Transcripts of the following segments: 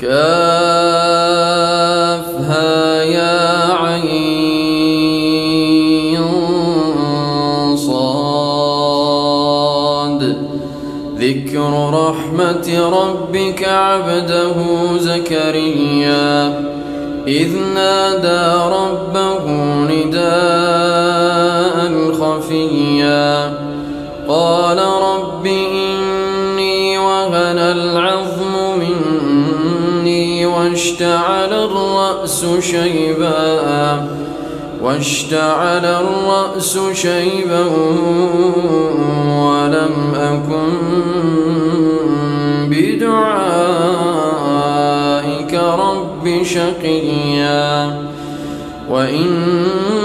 كافها يا عين صاد. ذكر رحمة ربك عبده زكريا. إذ نادى ربه نداء خفيا. قال رب واشتعل الرأس شيبا واشتعل الرأس شيبا ولم أكن بدعائك رب شقيا. وإني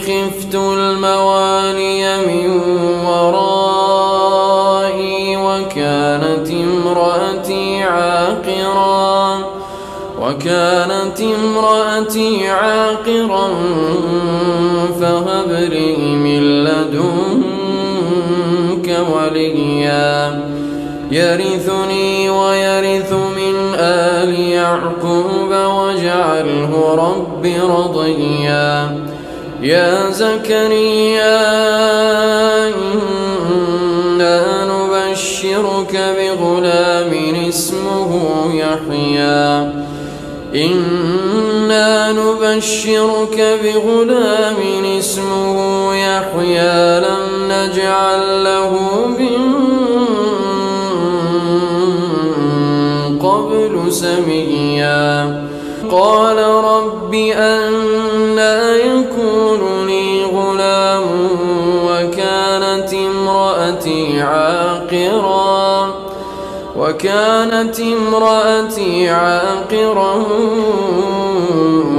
خفت الموالي من وكانت امرأتي عاقرا فهب لي من لدنك وليا. يرثني ويرث من آل يعقوب واجعله رب رضيا. يا زكريا إنا نبشرك بغلام اسمه يحيى. إنا نبشرك بغلام اسمه يحيى لم نجعل له من قبل سميا قال رب أنا وكانت امرأتي عاقرا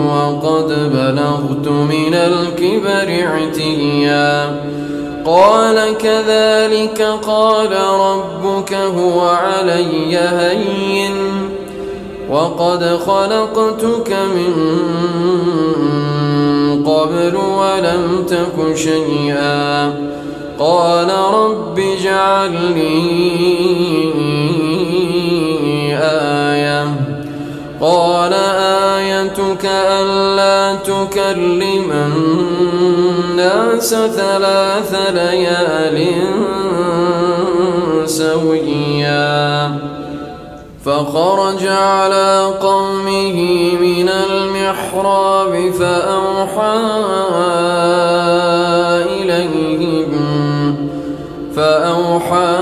وقد بلغت من الكبر عتيا. قال كذلك قال ربك هو علي هين وقد خلقتك من قبل ولم تك شيئا. قال رب اجعل لي آية. قال آيتك ألا تكلم الناس ثلاث ليال سويا. فخرج على قومه من المحراب فأوحى إليهم فأوحى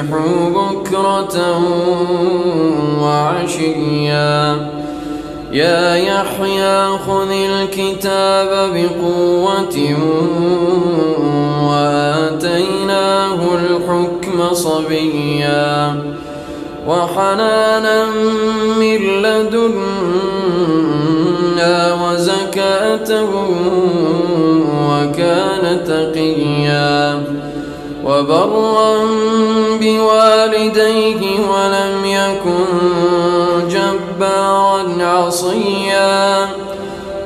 سبحوا بكرة وعشيا. يا يحيى خذ الكتاب بقوة وآتيناه الحكم صبيا. وحنانا من لدنا وزكاة وكان تقيا. وبرا بوالديه ولم يكن جبارا عصيا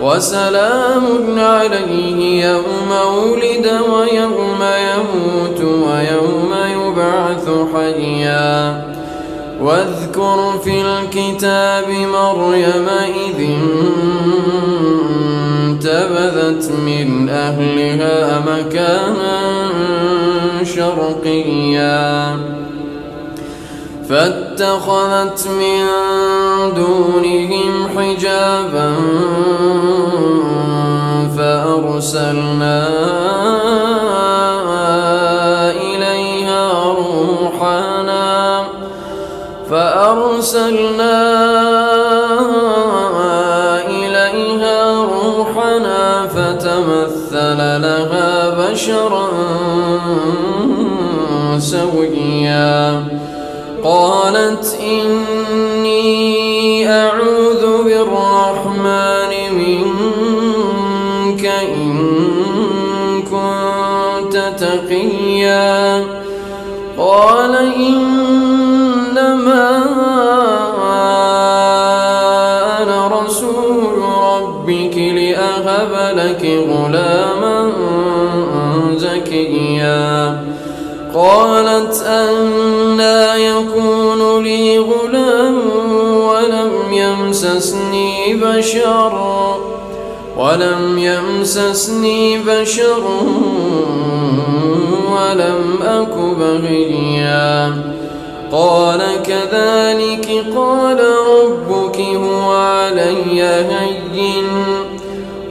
وسلام عليه يوم ولد ويوم يموت ويوم يبعث حيا واذكر في الكتاب مريم إذ انتبذت من أهلها مكانا شرقيا فاتخذت من دونهم حجابا فأرسلنا إليها روحنا فأرسلنا فتمثل لها بشرا سويا. قالت إني أعوذ بالرحمن غلاما زكيا قالت أنا يكون لي غلام ولم يمسسني بشر ولم يمسسني بشر ولم أك بغيا. قال كذلك قال ربك هو علي هين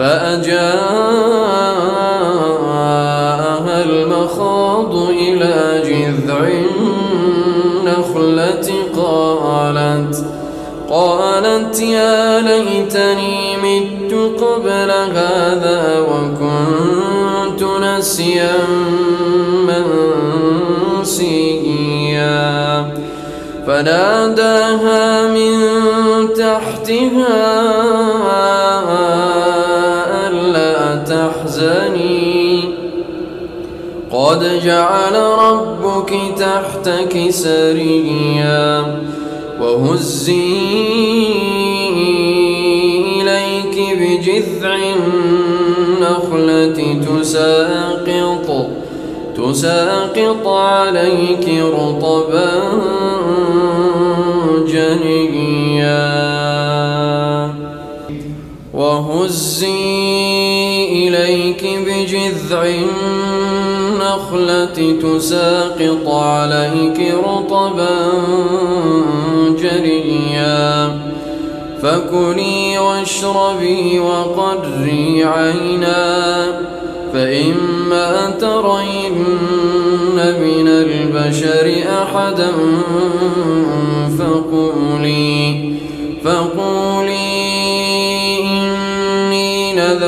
فأجاءها المخاض إلى جذع النخلة قالت قالت يا ليتني مت قبل هذا وكنت نسيا منسيا. فناداها من تحتها تحزني. قد جعل ربك تحتك سريا وهزي إليك بجذع النخلة تساقط تساقط عليك رطبا جنيا. وهزي إليك بجذع النخلة تساقط عليك رطبا جريا. فكلي واشربي وقري عينا. فإما ترين من البشر أحدا فقولي فقولي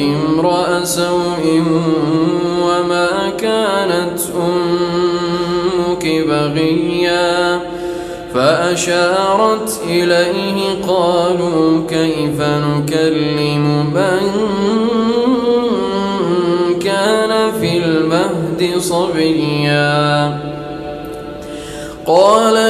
امرأ سوء وما كانت أمك بغيا فأشارت إليه قالوا كيف نكلم من كان في المهد صبيا قال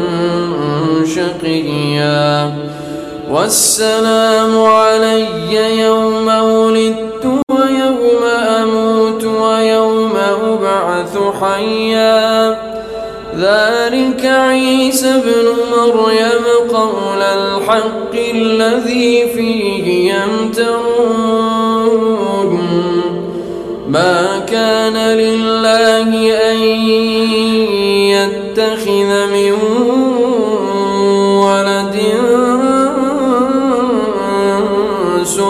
شقيا. والسلام علي يوم ولدت ويوم أموت ويوم أبعث حيا. ذلك عيسى ابن مريم قول الحق الذي فيه يمترون. ما كان لله أن يتخذ من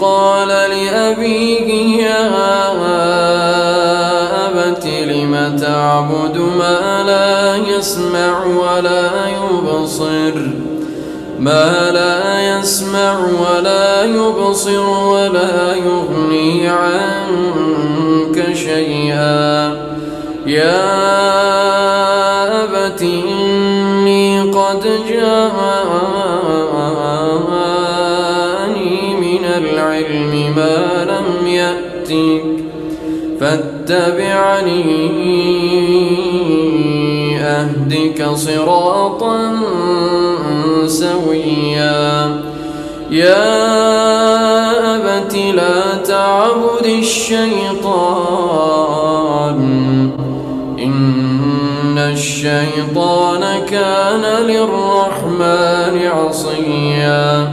قال لأبيه يا أبت لم تعبد ما لا يسمع ولا يبصر؟ ما لا يسمع ولا يبصر ولا يغني عنك شيئا. يا أبت قد جاءني ما لم يأتك فاتبعني أهدك صراطا سويا. يا أبت لا تعبد الشيطان الشيطان كان للرحمن عصيا.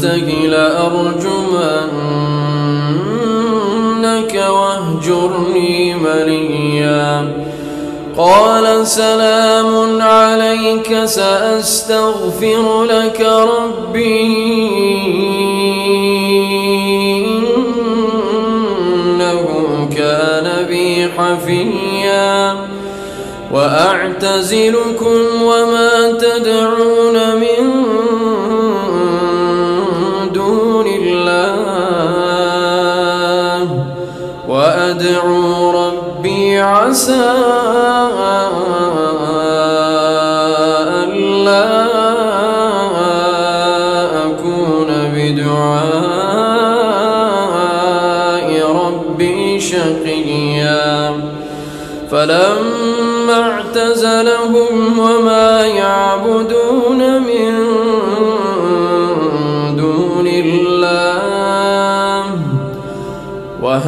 تنته لأرجمنك واهجرني مليا. قال سلام عليك سأستغفر لك ربي. إنه كان بي حفيا. وأعتزلكم وما تدعون من وأدعو ربي عسى ألا أكون بدعاء ربي شقيا. فلما اعتزلهم وما يعبدون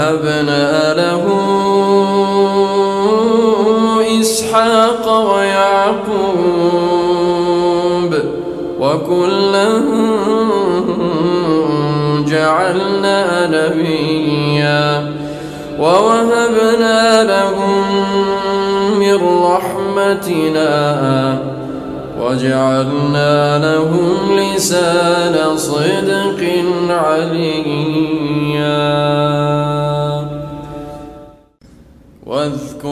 وهبنا له إسحاق ويعقوب وكلا جعلنا نبيا ووهبنا لهم من رحمتنا وجعلنا لهم لسان صدق عليا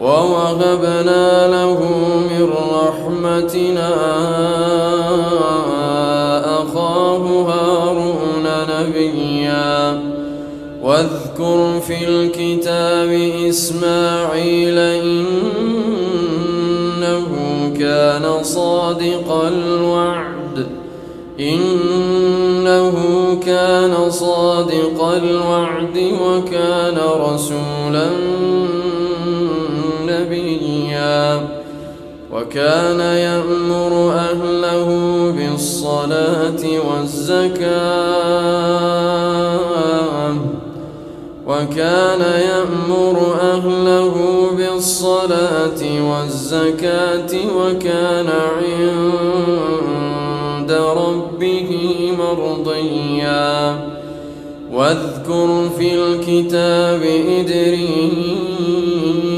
ووهبنا له من رحمتنا أخاه هارون نبيا. واذكر في الكتاب إسماعيل إنه كان صادق الوعد. إنه كان صادق الوعد وكان رسولا وكان يأمر أهله بالصلاة والزكاة وكان يأمر أهله بالصلاة والزكاة وكان عند ربه مرضيا واذكر في الكتاب إدريس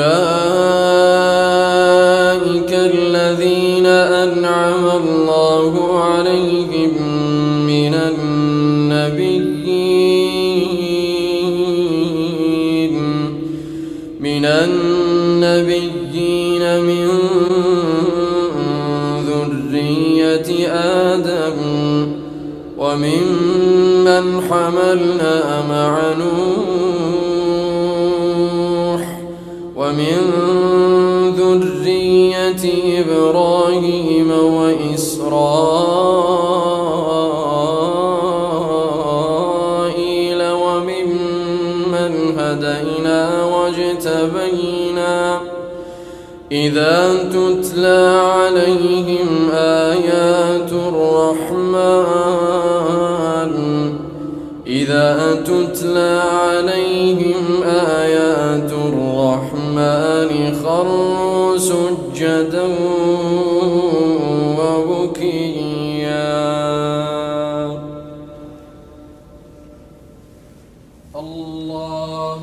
أولئك الذين أنعم الله عليهم من النبيين من النبيين من ذرية آدم وممن حملنا مع نوح ومن ذرية إبراهيم وإسرائيل وممن هدينا واجتبينا إذا تتلى عليهم آيات الرحمن إذا تتلى عليهم الرحمن خروا سجدا وبكيا الله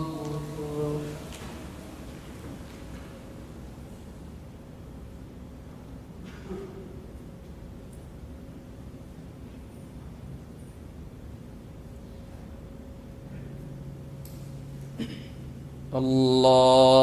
الله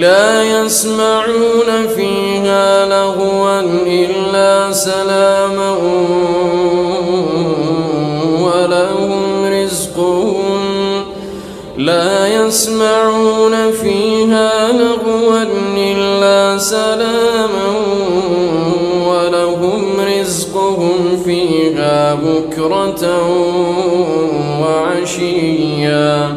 لا يسمعون فيها لغوا إلا سلاما ولهم رزقهم. لا يسمعون فيها لغوا إلا سلاما ولهم رزقهم فيها بكرة وعشيا.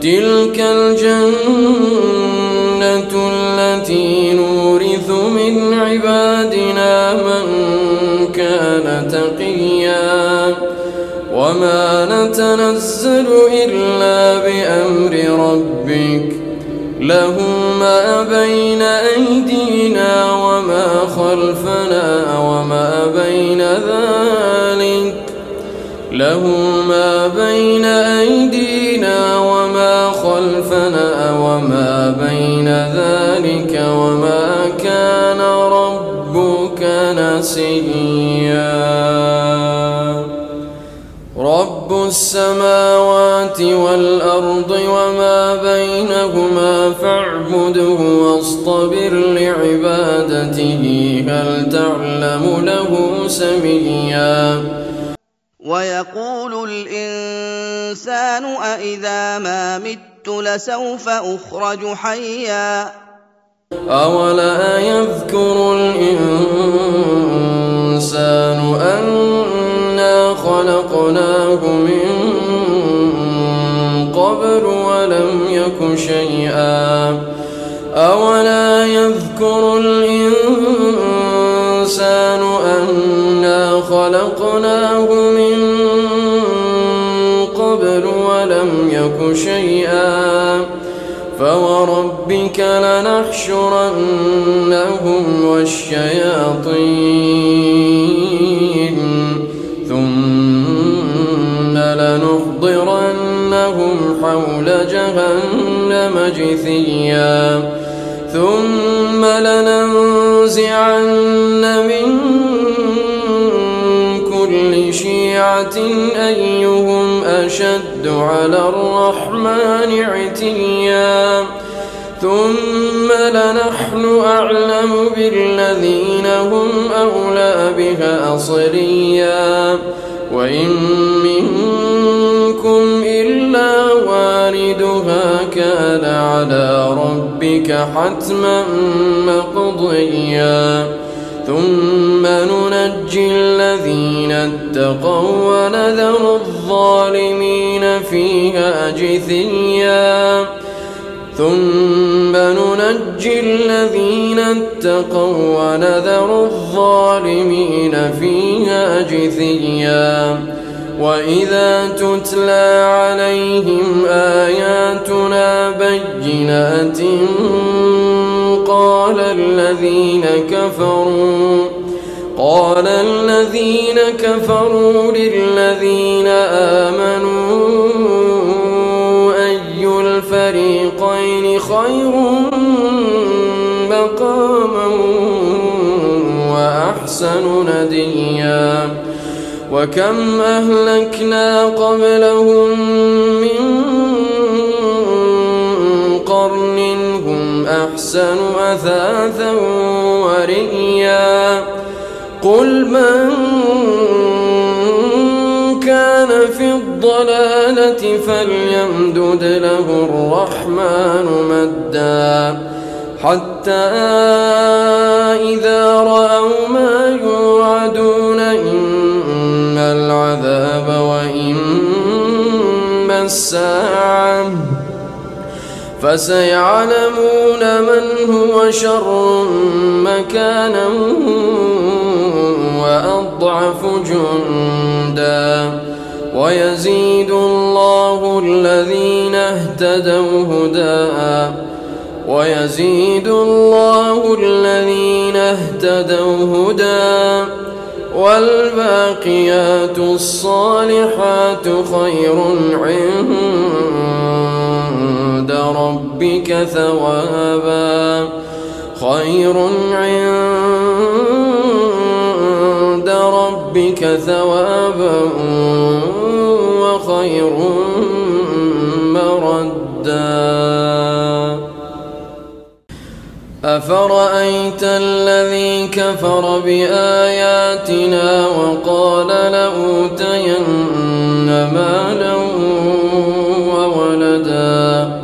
تلك الجنة التي نورث من عبادنا من كان تقيا وما نتنزل إلا بأمر ربك له ما بين أيدينا وما خلفنا وما بين ذلك له ما بين أيدينا وما خلفنا وما وما كان ربك نسيا. رب السماوات والأرض وما بينهما فاعبده واصطبر لعبادته هل تعلم له سميا؟ ويقول الإنسان أإذا ما مت لسوف أخرج حيا. أولا يذكر الإنسان أنا خلقناه من قبل ولم يك شيئا أولا يذكر الإنسان أنا خلقناه من قبل ولم يك شيئا فوربك لنحشرنهم والشياطين ثم لنحضرنهم حول جهنم جثيا ثم لننزعن من كل شيعة أيهم أشد على الرحمن عتيا ثم لنحن أعلم بالذين هم أولى بها صليا. وإن منكم إلا واردها كان على ربك حتما مقضيا. ثم ننجي الذين اتقوا ونذر الظالمين فيها جثيا ثم ننجي الذين اتقوا ونذر الظالمين فيها جثيا وإذا تتلى عليهم آياتنا بينات قال الذين كفروا قال الذين كفروا للذين آمنوا خير مقاما وأحسن نديا. وكم أهلكنا قبلهم من قرن هم أحسن أثاثا ورئيا. قل من في الضلالة فليمدد له الرحمن مدا. حتى إذا رأوا ما يوعدون إما العذاب وإما الساعة. فسيعلمون من هو شر مكانا وأضعف جندا. ويزيد الله الذين اهتدوا هدى. ويزيد الله الذين اهتدوا هدى. والباقيات الصالحات خير عند ربك ثوابا. خير عند ربك ثوابا. وخير مردا. أفرأيت الذي كفر بآياتنا وقال لأوتين مالا وولدا؟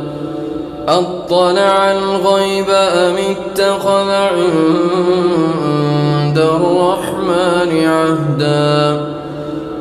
أطلع الغيب أم اتخذ عند الرحمن عهدا؟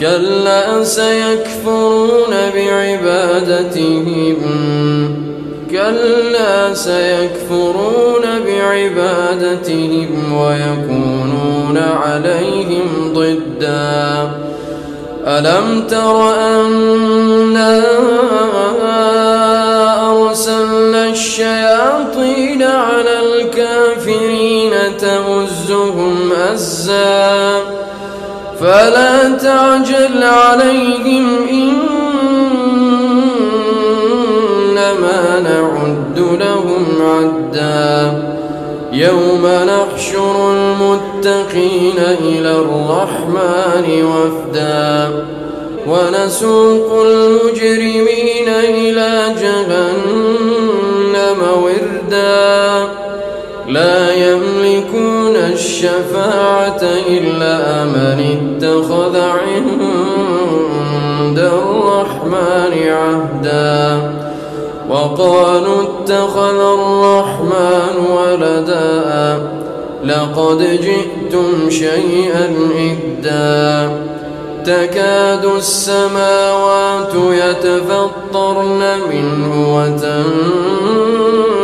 كلا سيكفرون بعبادتهم. كلا سيكفرون بعبادتهم ويكونون عليهم ضدا. ألم تر أنا أرسلنا الشياطين على الكافرين تؤزهم أزا؟ فلا تعجل عليهم إنما نعد لهم عدا. يوم نحشر المتقين إلى الرحمن وفدا. ونسوق المجرمين إلى جهنم وردا. لا يملكون الشفاعة إلا من اتخذ عند الرحمن عهدا. وقالوا اتخذ الرحمن ولدا. لقد جئتم شيئا إدا. تكاد السماوات يتفطرن منه وتنشق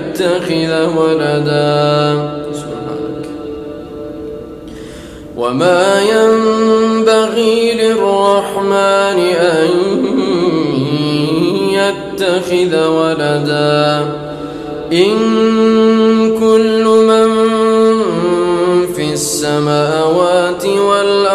يتخذ ولدا. وما ينبغي للرحمن أن يتخذ ولدا. إن كل من في السماوات والأرض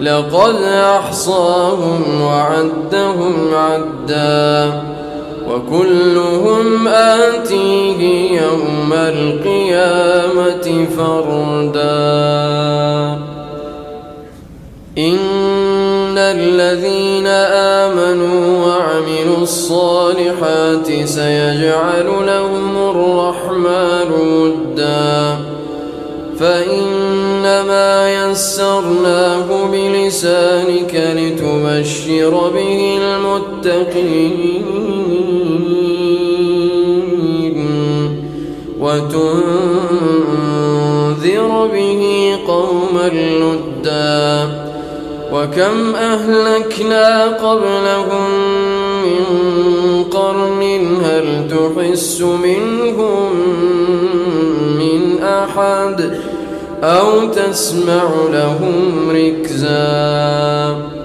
لقد أحصاهم وعدهم عدا وكلهم آتيه يوم القيامة فردا. إن الذين آمنوا وعملوا الصالحات سيجعل لهم الرحمن ودا. فإنما يسرناه بلسانك لتبشر به المتقين وتنذر به قوما لدا وكم أهلكنا قبلهم من قرن هل تحس منهم من أحد أو تسمع لهم ركزاً.